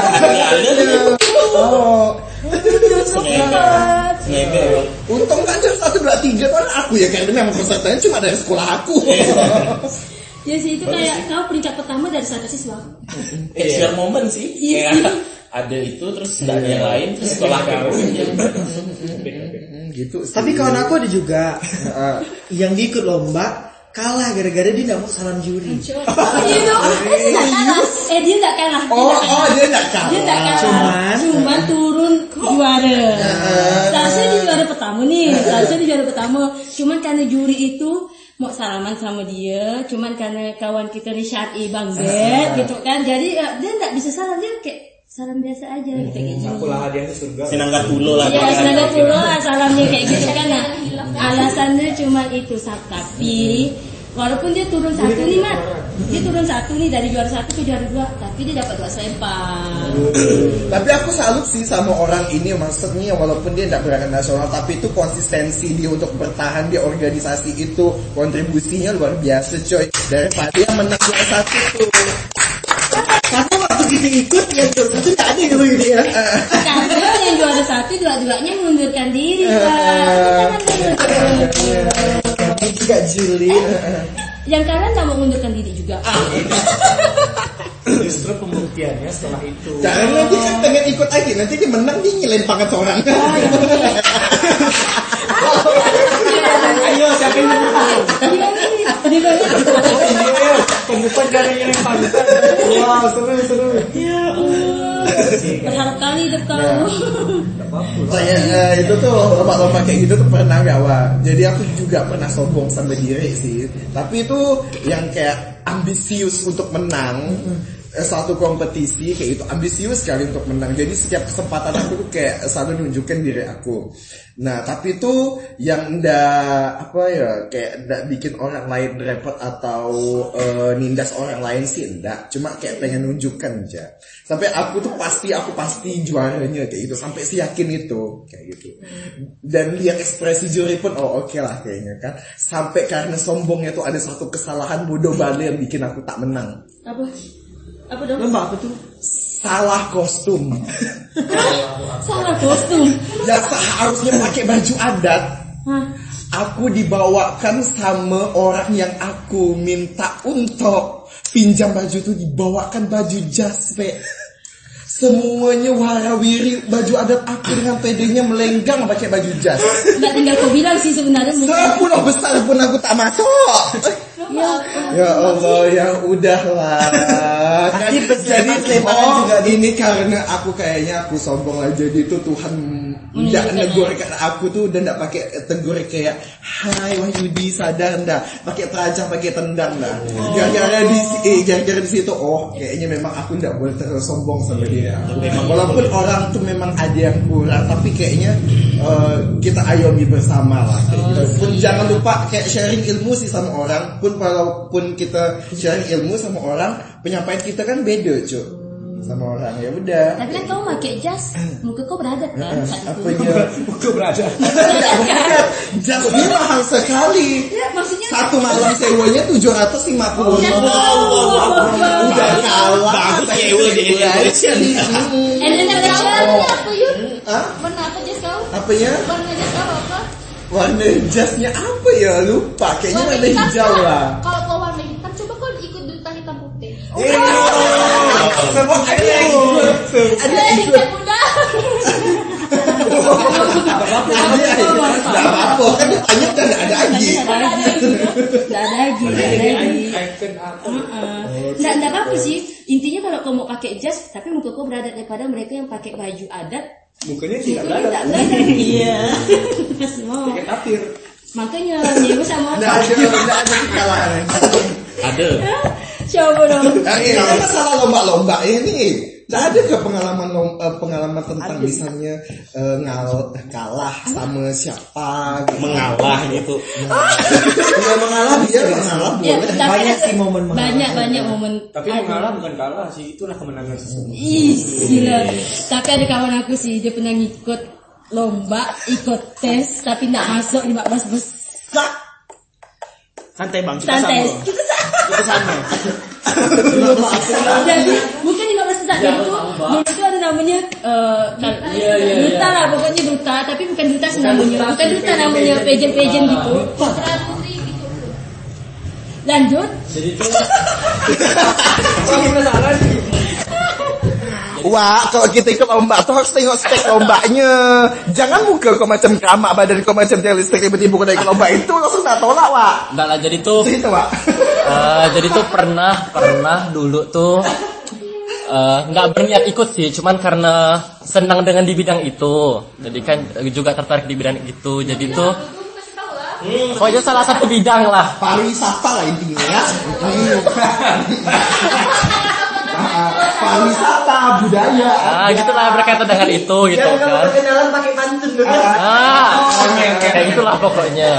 jadi itu. oh. Untung kan jam satu dua tiga kan aku ya karena memang pesertanya cuma dari sekolah aku. ya sih itu kayak kau peringkat pertama dari satu siswa. Eh, share momen sih. Iya. Kayak ada itu terus nggak ada yang lain terus setelah kau. gitu. sih. Tapi kawan aku ada juga uh, yang diikut lomba kalah gara-gara dia nggak mau salam juri. Iya dong. Eh, dia nggak kalah. Eh, dia nggak kalah. Dia Oh, nggak kalah. oh dia nggak kalah. Dia nggak kalah. Cuman- Cuman turun juara. Seharusnya dia juara pertama nih. Seharusnya dia juara pertama. Cuman karena juri itu mau salaman sama dia, cuman karena kawan kita nih Syari Bang Bet gitu kan. Jadi eh, dia nggak bisa salam dia kayak salam biasa aja gitu kayak gitu. Aku lah hadiah ke surga. Sinangga tulo lah. Ya, senaga dulu lah salamnya kayak gitu kan. Nah, alasannya cuma itu tapi walaupun dia turun satu nih mat, dia turun satu nih dari juara satu ke juara dua, tapi dia dapat dua selempang. Tapi aku salut sih sama orang ini maksudnya walaupun dia tidak berangkat nasional tapi itu konsistensi dia untuk bertahan di organisasi itu kontribusinya luar biasa coy daripada yang menang juara satu tuh. Kita ikut yang juara satu nggak ada yang gitu ya. Karena yang juara satu dua-duanya mengundurkan diri pak. Itu kan ada Ini juga Juli. Yang nggak mau mengundurkan diri juga. Justru pembuktiannya setelah itu. Jangan nanti kan pengen ikut lagi nanti dia menang dia nyelain pangkat orang. Ayo siapa yang menang? Iya nih, dia Pembukaan dari yang pangkat. Wah seru seru. Berharap kali hidup kamu. Saya eh, itu tuh lomba-lomba kayak gitu tuh pernah gak Wak? Jadi aku juga pernah sombong sama diri sih. Tapi itu yang kayak ambisius untuk menang. eh, satu kompetisi kayak itu ambisius sekali untuk menang. Jadi setiap kesempatan aku tuh kayak selalu nunjukin diri aku. Nah, tapi itu yang ndak apa ya kayak ndak bikin orang lain repot atau eh, nindas orang lain sih ndak. Cuma kayak pengen nunjukkan aja. Sampai aku tuh pasti aku pasti juaranya kayak gitu. Sampai si yakin itu kayak gitu. Dan lihat ekspresi juri pun oh oke lah kayaknya kan. Sampai karena sombongnya tuh ada satu kesalahan bodoh banget yang bikin aku tak menang. Apa? Apa dong? Lomba apa tuh? Salah kostum. Salah kostum. yang seharusnya pakai baju adat Hah? aku dibawakan sama orang yang aku minta untuk pinjam baju tuh dibawakan baju jas pe semuanya warawiri baju adat aku dengan pedenya melenggang pakai baju jas. Nggak tinggal kau bilang sih sebenarnya. sepuluh besar pun aku tak masuk. Ya, Ya Allah, ya udahlah. Kan Nanti jadi sleman oh, juga. ini karena aku kayaknya aku sombong aja. Jadi itu Tuhan tidak negur kan aku tuh udah nggak pakai tegur kayak Hai Wahyudi sadar ndak pakai peraja pakai tendang dah. Gara-gara di eh, gara-gara di situ oh kayaknya memang aku nggak boleh terlalu sombong sama dia. Walaupun orang tuh memang ada yang kurang tapi kayaknya eh, kita ayomi bersama lah. Kayak gitu. Pun jangan lupa kayak sharing ilmu sih sama orang pun walaupun kita sharing ilmu sama orang penyampaian kita kan beda cuy sama orang. Ya udah. Tapi kan kau pakai jas, muka kau beradat kan? Apa itu. ya Buku berada. Bukan, jasnya mahal sekali. Ya, maksudnya satu malam sewanya 750 udah kalah. Bagus cewek di Indonesia. Eh, apa Yun? Warna apa jas kau? apanya Warna jas kau apa? warna jasnya apa ya? Lupa. Kayaknya warna hijau lah. Kalau kau warna hitam, coba kau ikut duta hitam putih. Semua ada apa-apa sih. Intinya kalau kau mau pakai jas, tapi muka kau beradat daripada mereka yang pakai baju adat. Mukanya tidak berada. Iya. Semua. Makanya sama Nggak ada, nggak ada Ada. Coba dong. Nah, ini masalah lomba-lomba ini. Nggak ada ke pengalaman eh, pengalaman tentang misalnya eh, ngal kalah sama siapa gitu. Mengalah gitu. Ya mengalah dia mengalah Ya, boleh. tapi Banyak sih momen mengalah. banyak banyak momen. Tapi Ada. mengalah bukan kalah sih, itulah kemenangan sesungguhnya. Ih, gila. Tapi ada kawan aku sih, dia pernah ngikut lomba, ikut tes, tapi nggak masuk 15 besar. Santai bang, kita Santai. sama. Kita sama. Jadi bukan 15 besar itu dulu itu ada namanya eh, kal- duta lah pokoknya duta tapi bukan duta namanya bukan duta namanya pageant pageant gitu gitu. lanjut Jadi itu. Wah, kalau kita ikut lomba tuh harus tengok spek lombanya. Jangan muka kau macam keramak badan kau macam tiang listrik tiba-tiba kau ikut lomba itu langsung tak tolak, Wak. Enggak lah, jadi tuh Cerita, Wak. Eh, jadi tuh pernah pernah dulu tuh eh, nggak berniat ikut sih, cuman karena senang dengan di bidang itu. Jadi kan juga tertarik di bidang itu. Jadi tuh lah. pokoknya salah satu bidang lah. Pariwisata lah intinya ya. Ah, Pariwisata, budaya. Ah, gitulah berkaitan dengan itu gitu Jangan kalau kan. perkenalan pakai pantun dong. Ah, kayak itulah pokoknya.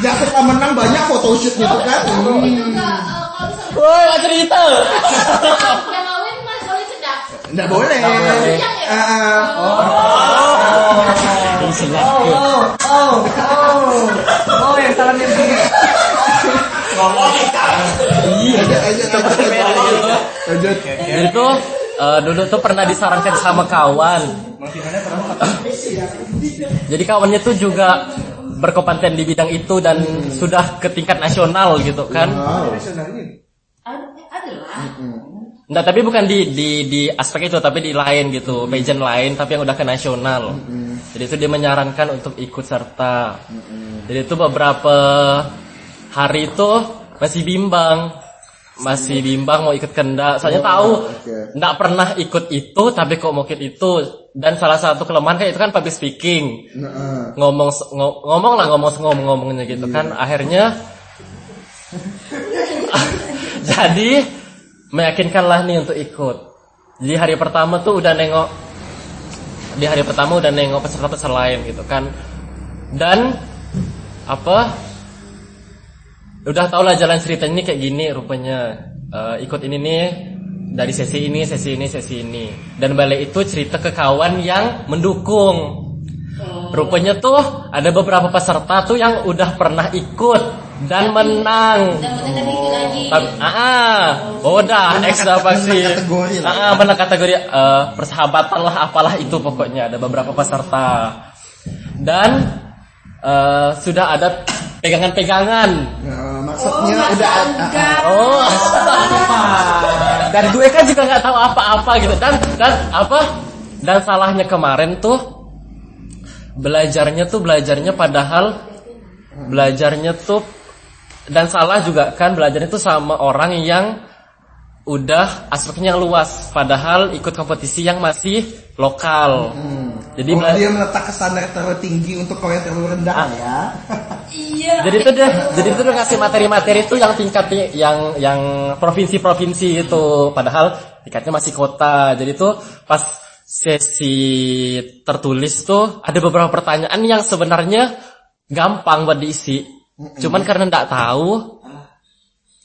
Jangan setelah menang banyak photoshootnya tuh kan. Itu juga eh, Woi, cerita. yang kawin mas boleh cedak. Nggak boleh. boleh. Ah, ah. Oh, oh, oh, oh, yang salah aja, lanjut. Lanjut. Jadi tuh dulu tuh pernah disarankan sama kawan. Jadi kawannya tuh juga berkompeten di bidang itu dan sudah ke tingkat nasional gitu kan. ada lah Nggak, tapi bukan di di di aspek itu tapi di lain gitu, pageant lain tapi yang udah ke nasional. Jadi itu dia menyarankan untuk ikut serta. Jadi itu beberapa hari itu masih bimbang. Masih bimbang mau ikut kendak. Soalnya tahu oke. nggak pernah ikut itu tapi kok mau ikut itu. Dan salah satu kelemahan kayak itu kan public speaking. Nah. Ngomong ngo- ngomong lah ngomong ngomong ngomongnya gitu kan. Akhirnya jadi meyakinkan lah nih untuk ikut. Jadi hari pertama tuh udah nengok di hari pertama udah nengok peserta-peserta lain gitu kan. Dan apa? Udah tau lah jalan cerita ini kayak gini rupanya. Eh, ikut ini nih dari sesi ini, sesi ini, sesi ini. Dan balik itu cerita ke kawan yang mendukung. Rupanya tuh ada beberapa peserta tuh yang udah pernah ikut dan menang. Dan menang ikut lagi. Tapi, ah, ah, oh udah X dah pasti. menang kategori lah. Ah, menang kategori eh, persahabatan lah apalah itu pokoknya ada beberapa peserta. Dan eh, sudah ada pegangan-pegangan. Nah, maksudnya udah Oh. Dan gue kan juga nggak tahu apa-apa gitu. Dan dan apa? Dan salahnya kemarin tuh belajarnya tuh belajarnya padahal belajarnya tuh dan salah juga kan belajarnya tuh sama orang yang udah aspeknya luas padahal ikut kompetisi yang masih lokal. Jadi oh, dia meletakkan standar terlalu tinggi untuk kau yang terlalu rendah Ah. ya. Iya. Jadi itu dia, jadi itu dia ngasih materi-materi itu yang tingkatnya yang yang provinsi-provinsi itu, padahal tingkatnya masih kota. Jadi itu pas sesi tertulis tuh ada beberapa pertanyaan yang sebenarnya gampang buat diisi. Cuman karena nggak tahu,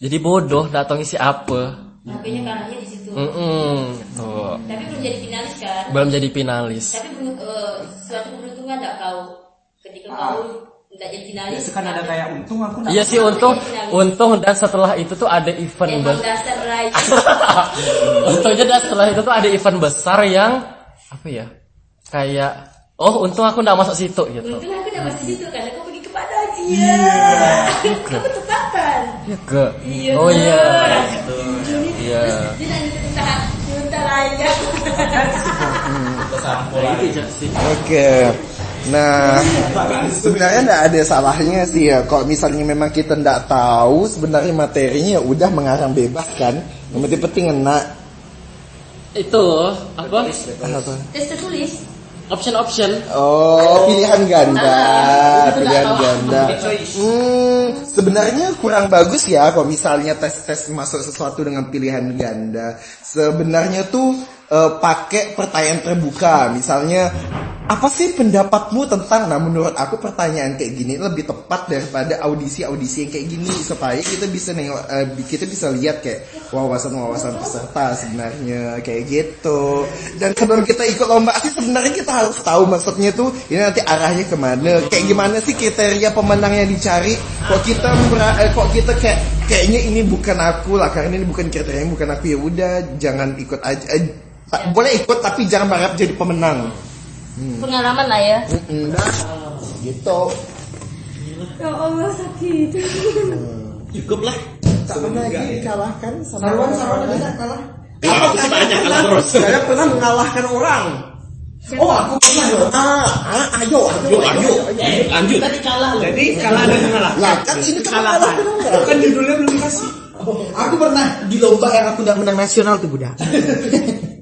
jadi bodoh, nggak tahu ngisi apa. Makanya kalahnya di situ. Mm-mm, gitu. Tapi belum jadi finalis kan? Belum jadi finalis. Tapi belum eh, suatu keberuntungan enggak kau ketika kau enggak jadi finalis. Itu kan ada kayak untung aku Iya sih untung, untung dan setelah itu tuh ada event Emang dasar. Untungnya dan setelah itu tuh ada event besar yang apa ya? Kayak oh untung aku nggak masuk situ gitu. Untung aku enggak masuk situ karena kau pergi kepada dia. Ketepatan. Iya ke. Iya. Oh iya. Iya. Oke. Nah, sebenarnya enggak ada salahnya sih ya. Kalau misalnya memang kita enggak tahu sebenarnya materinya ya udah mengarang bebas kan. Yang penting penting enak. Itu apa? Apa? Tes tertulis. Option-option. Oh, pilihan ganda, Ah, pilihan ganda. Hmm, sebenarnya kurang bagus ya kalau misalnya tes-tes masuk sesuatu dengan pilihan ganda. Sebenarnya tuh eh, pakai pertanyaan terbuka. Misalnya, apa sih pendapatmu tentang? Nah, menurut aku pertanyaan kayak gini lebih tepat daripada audisi-audisi yang kayak gini supaya kita bisa nengok, eh, kita bisa lihat kayak wawasan-wawasan peserta sebenarnya kayak gitu. Dan sebelum kita ikut lomba sih sebenarnya kita harus tahu maksudnya tuh ini nanti arahnya ke mana. Kayak gimana sih kriteria pemenang yang dicari? Kok kita eh, kok kita kayak kayaknya ini bukan aku lah karena ini bukan kriteria bukan aku ya udah jangan ikut aja. Eh, boleh ikut tapi jangan berharap jadi pemenang. Pengalaman lah ya. Mm-mm, dah. Gitu. Ya Allah sakit. Cukup lah. Tak pernah lagi dikalahkan sama Sarwan Sarwan ada nggak kalah? Aku sih banyak kalah terus. Saya pernah mengalahkan orang. Oh aku pernah loh. Ah, ah, ayo, ayo, ayo. Lanjut. Jadi kalah dan mengalah. Lah kan ini kan mengalahkan orang. Kan judulnya belum dikasih. Aku pernah di lomba yang aku tidak menang nasional tuh Buddha.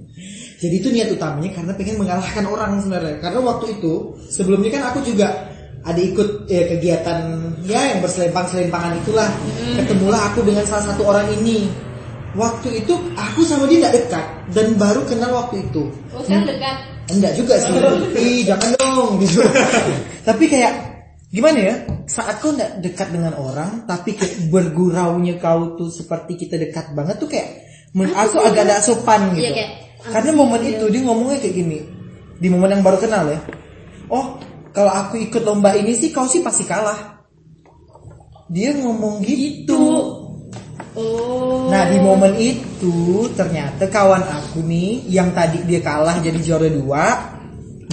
Jadi itu niat utamanya karena pengen mengalahkan orang sebenarnya. Karena waktu itu sebelumnya kan aku juga ada ikut eh, kegiatan ya yang berselempang-selempangan itulah. Ketemulah aku dengan salah satu orang ini. Waktu itu aku sama dia tidak dekat dan baru kenal waktu itu. Oh, sekarang dekat. Enggak juga sih. Ih, jangan dong gitu. tapi kayak gimana ya? Saat kau enggak dekat dengan orang, tapi kayak berguraunya kau tuh seperti kita dekat banget tuh kayak aku agak ada sopan gitu. Iya, kayak, Karena momen itu dia ngomongnya kayak gini. Di momen yang baru kenal ya. Oh, kalau aku ikut lomba ini sih kau sih pasti kalah. Dia ngomong gitu. Oh. Nah di momen itu ternyata kawan aku nih yang tadi dia kalah jadi juara dua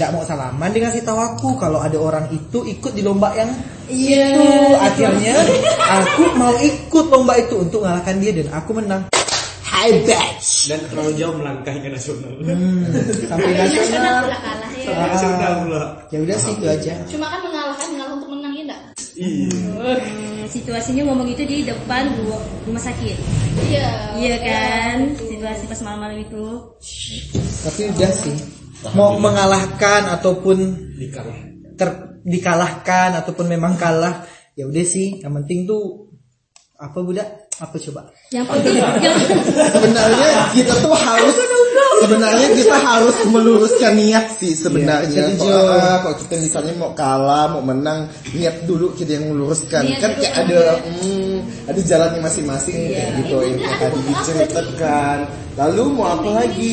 nggak mau salaman dia ngasih tahu aku kalau ada orang itu ikut di lomba yang Iya. itu akhirnya aku mau ikut lomba itu untuk mengalahkan dia dan aku menang high batch Dan terlalu jauh melangkah ke nasional. hmm, sampai Nasional nasional pula kalah ya. Nasional pula. ya udah sih itu aja Cuma kan mengalahkan mengalah untuk menang ya enggak? Iya. Hmm, situasinya ngomong itu di depan ru- rumah sakit. Iya. Iya kan? Situasi pas malam-malam itu. tapi udah sih mau mengalahkan ataupun Dikalah. ter- dikalahkan ataupun memang kalah ya udah sih yang penting tuh apa budak Apa coba? Yang penting yang sebenarnya kita tuh harus sebenarnya kita harus meluruskan niat sih sebenarnya. Iya, kalau ah, kalau kita misalnya mau kalah mau menang niat dulu kita yang meluruskan. Niat kan kayak ada hmm, ada jalannya masing-masing kayak gitu. yang kayak tadi diceritakan lalu mau apa lagi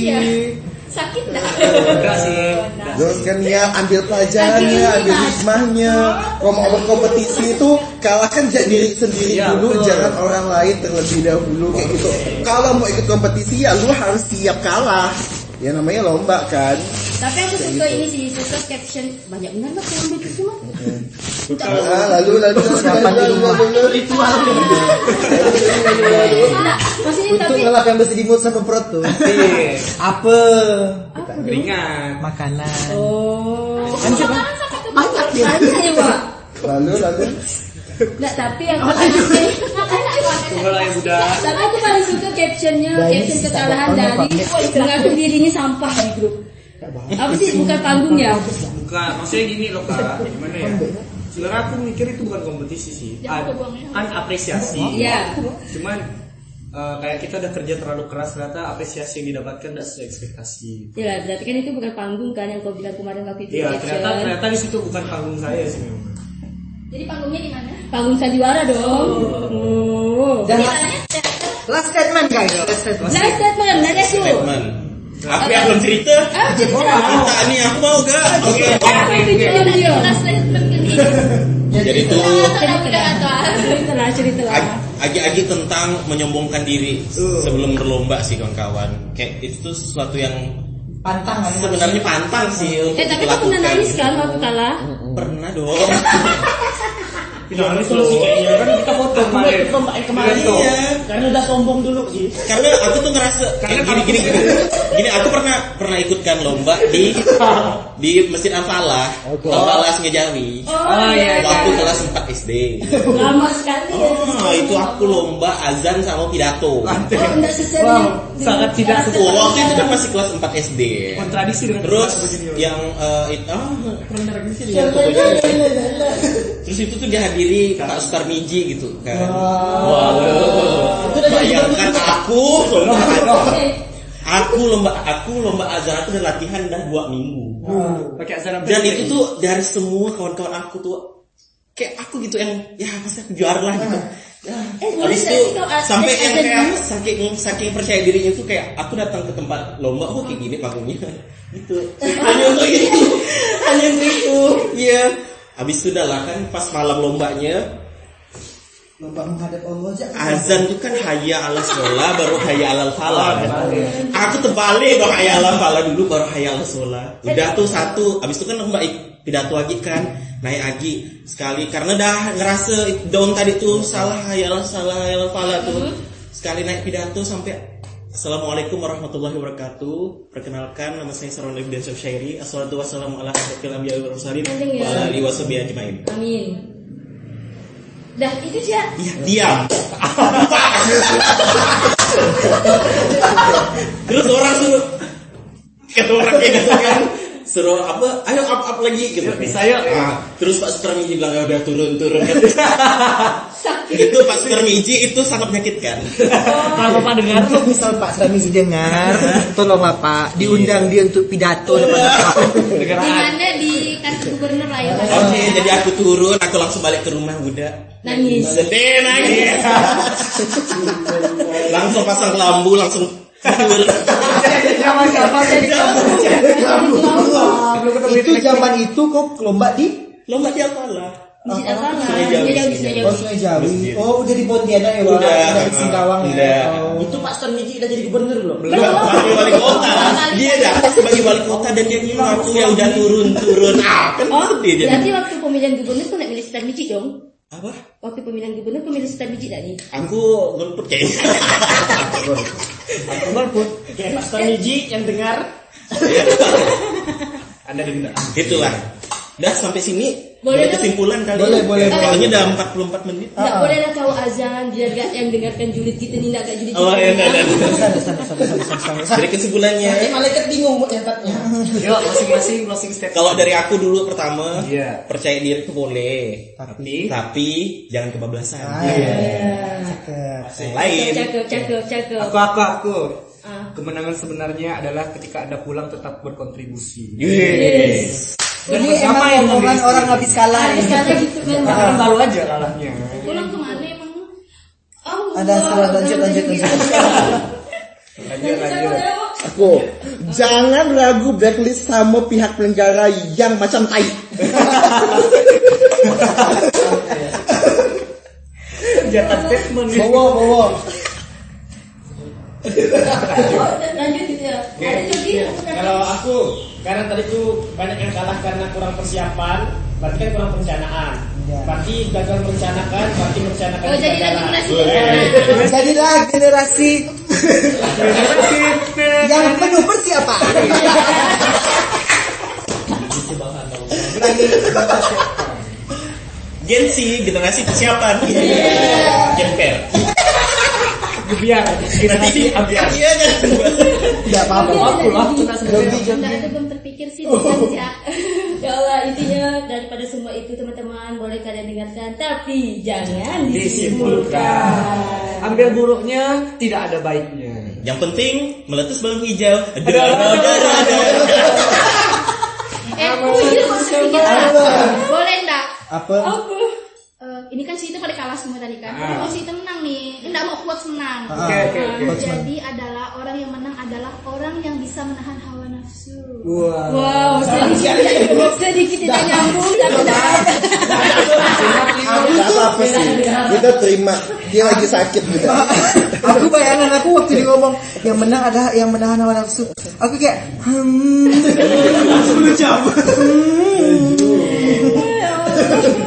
sakit dah. Enggak sih. Luruskan niat, ambil pelajarannya, ambil hikmahnya. Kalau mau berkompetisi itu kalahkan diri sendiri Iya, dulu, betul. jangan orang lain terlebih dahulu kayak gitu. Kalau mau ikut kompetisi ya lu harus siap kalah. Ya namanya lomba kan. Tapi aku suka ini sih, suka caption banyak benar lah kalau ambil itu mah. Ah, lalu lalu lalu lalu lalu lalu ritual. Untuk tapi ngelap yang bersih di mulut sama perut tuh. Iya. Apa? Ringan. Makanan. oh, Kan banyak dia. Ya. Lalu lalu Enggak, tapi yang paling Tunggu yang muda. Tapi aku paling suka captionnya, caption kekalahan dari mengaku dirinya sampah di grup. Apa sih bukan panggung ya? Bukan, maksudnya gini loh kak, gimana ya? Sebenarnya aku mikir itu bukan kompetisi sih, Ad- kan apresiasi. Iya. Cuman eh, kayak kita udah kerja terlalu keras ternyata apresiasi yang didapatkan tidak sesuai ekspektasi. Ya, berarti kan itu bukan panggung kan yang kau bilang kemarin waktu itu Iya, ternyata ternyata di situ bukan panggung saya sih memang. Jadi panggungnya di mana? Panggung sandiwara dong. Oh. Dan last statement guys. Last statement. Last statement aku. Statement. Aku yang belum cerita. Ah, cerita. Cerita nih aku mau gak? Oke. Apa itu diam dia? Last statement. Jadi itu Udah atau ag- agi-agi tentang menyombongkan diri sebelum berlomba sih kawan-kawan. Kayak itu tuh sesuatu yang Pantang sebenarnya pantang sih untuk Eh, tapi kau pernah nangis kan waktu kalah? Pernah dong. Kita nangis dulu sih kayaknya kan kita foto kemarin. kemarin Iya. iya. karena udah sombong dulu sih Karena aku tuh ngerasa kayak gini gini gini. Gini aku pernah pernah ikutkan lomba di di Masjid Al Falah, Al Falah Sengajawi. Oh, iya. Waktu kelas 4 SD. Lama sekali ya. Oh, itu aku lomba azan sama pidato. Oh, sesuai Wow, dengan- sangat tidak Oh, waktu itu kan masih kelas 4 SD. Kontradiksi dengan Terus yang eh, itu ah, pernah tradisi pokoknya. Terus itu tuh dihadiri Pak Sutarmiji gitu kan. Wow. Bayangkan aku. Lomba aku lomba aku lomba azan aku udah latihan dah dua minggu. pakai azan Dan itu tuh dari semua kawan-kawan aku tuh kayak aku gitu yang ya pasti aku juara lah gitu. Eh, habis itu sampai yang kayak saking saking percaya dirinya tuh kayak aku datang ke tempat lomba oh kayak gini panggungnya gitu. Hanya untuk itu. Hanya untuk itu. Iya habis itu udah lah kan pas malam lombanya Lomba menghadap Allah aja. azan itu kan hayya ala sholat baru hayya alal falah kan. Aku terbalik baru hayya alal falah dulu baru hayya ala sholat. Udah tuh satu, habis itu kan ik- pidato lagi kan naik lagi sekali karena dah ngerasa daun tadi tuh salah hayya alal salah hayya alal falah tuh sekali naik pidato sampai Assalamualaikum warahmatullahi wabarakatuh. Perkenalkan nama saya Sarwan Ibn Syairi. Assalamualaikum warahmatullahi wabarakatuh. Wa alihi washabihi ajmain. Amin. Dah itu aja. Iya, diam. Terus orang suruh kata orang kayak gitu kan suruh apa ayo up up lagi gitu Bisa ya. Ah, terus Pak Sutarmiji bilang ya udah turun turun itu Pak Sutarmiji itu sangat menyakitkan. Kalau Bapak dengar? Tuh misal Pak Samizi dengar, tolonglah Pak. Diundang dia untuk pidato. Depan Bapak. Di mana di kantor gubernur lah ya. oke jadi aku turun aku langsung balik ke rumah udah Nangis. sedih nangis. Langsung pasang lampu langsung Itu zaman itu kok lomba di? Lomba di apalah Masjid? Sungai Jawi, Sungai Oh. Sungai Jawi. Oh udah di Pontianak ya Wak? Udah, Udah di Singkawang udah. ya. Oh. itu Pak Sutarmiji udah jadi gubernur belum. Belum. Sebagai wali kota. Dia dah. Sebagai wali kota dan dia bilang aku ya udah turun turun ah kan Oh, sedih jadi berarti waktu pemilihan gubernur tuh nak milih Star Biji dong? apa? Waktu pemilihan gubernur pemilih Biji tak nih? aku golput kayaknya aku golput kayak Pak Sutarmiji yang dengar. Anda denda. itulah. Dah sampai sini Boleh kesimpulan kali. Boleh, boleh, boleh. Katanya udah 44 menit. Nggak boleh lah kau azan biar gak yang dengarkan julid kita nih gak julid Oh, iya, iya, iya. Sana, sana. Jadi kesimpulannya, Eh, malaikat bingung buat nyatatnya. Yuk masing-masing closing statement. kalau dari aku dulu pertama, Iya. percaya diri itu boleh, Tapi, tapi jangan kebablasan. ah, iya. Cakep. Yang lain. Cakep, cakep, cakep. Aku aku aku. Ah. Kemenangan sebenarnya adalah ketika Anda pulang tetap berkontribusi. Yes. Dan bersama emang yang omongan orang habis kalah. Ini. sekali gitu kan. Tahun baru aja kalahnya. Pulang ke mana emang? Oh, Ada setelah lanjut lanjut lanjut. Lanjut lanjut. Aku jangan ragu blacklist sama pihak penyelenggara yang macam tai. Jatah statement nih. Bawa Lanjut gitu ya. Ada? Kalau aku, karena tadi tuh banyak yang kalah karena kurang persiapan, berarti kan kurang perencanaan. Iya. Berarti gagal merencanakan, berarti merencanakan Oh, jadi generasi Eh, Jadilah generasi yang penuh persiapan. Gen Z, generasi persiapan. Per. Ambiar. Iya kan? Tidak apa-apa. Aku lah Enggak ada belum terpikir sih diajak. Ya Allah intinya daripada semua itu teman-teman boleh kalian dengarkan tapi jangan disimpulkan. Ambil buruknya tidak ada baiknya. Yang penting meletus balon hijau. Ada, ada, ada, ada. Eh, Boleh enggak? Apa? Eh, ini kan si itu pada kalah semua tadi kan. Ah. Mau si itu menang nih. Enggak mau kuat menang. Oke oke oke. Nah, jadi adalah orang yang menang adalah orang yang bisa menahan hawa nafsu. Wah. Wow, sedikit sedikit tidak nyambung tapi tidak apa. Gak apa-apa sih. Kita terima. Dia lagi sakit juga. Aku bayangan aku waktu dia ngomong yang menang adalah yang menahan hawa nafsu. Aku kayak hmm. 10 jam.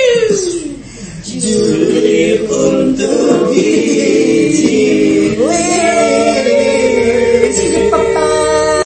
Juli untukku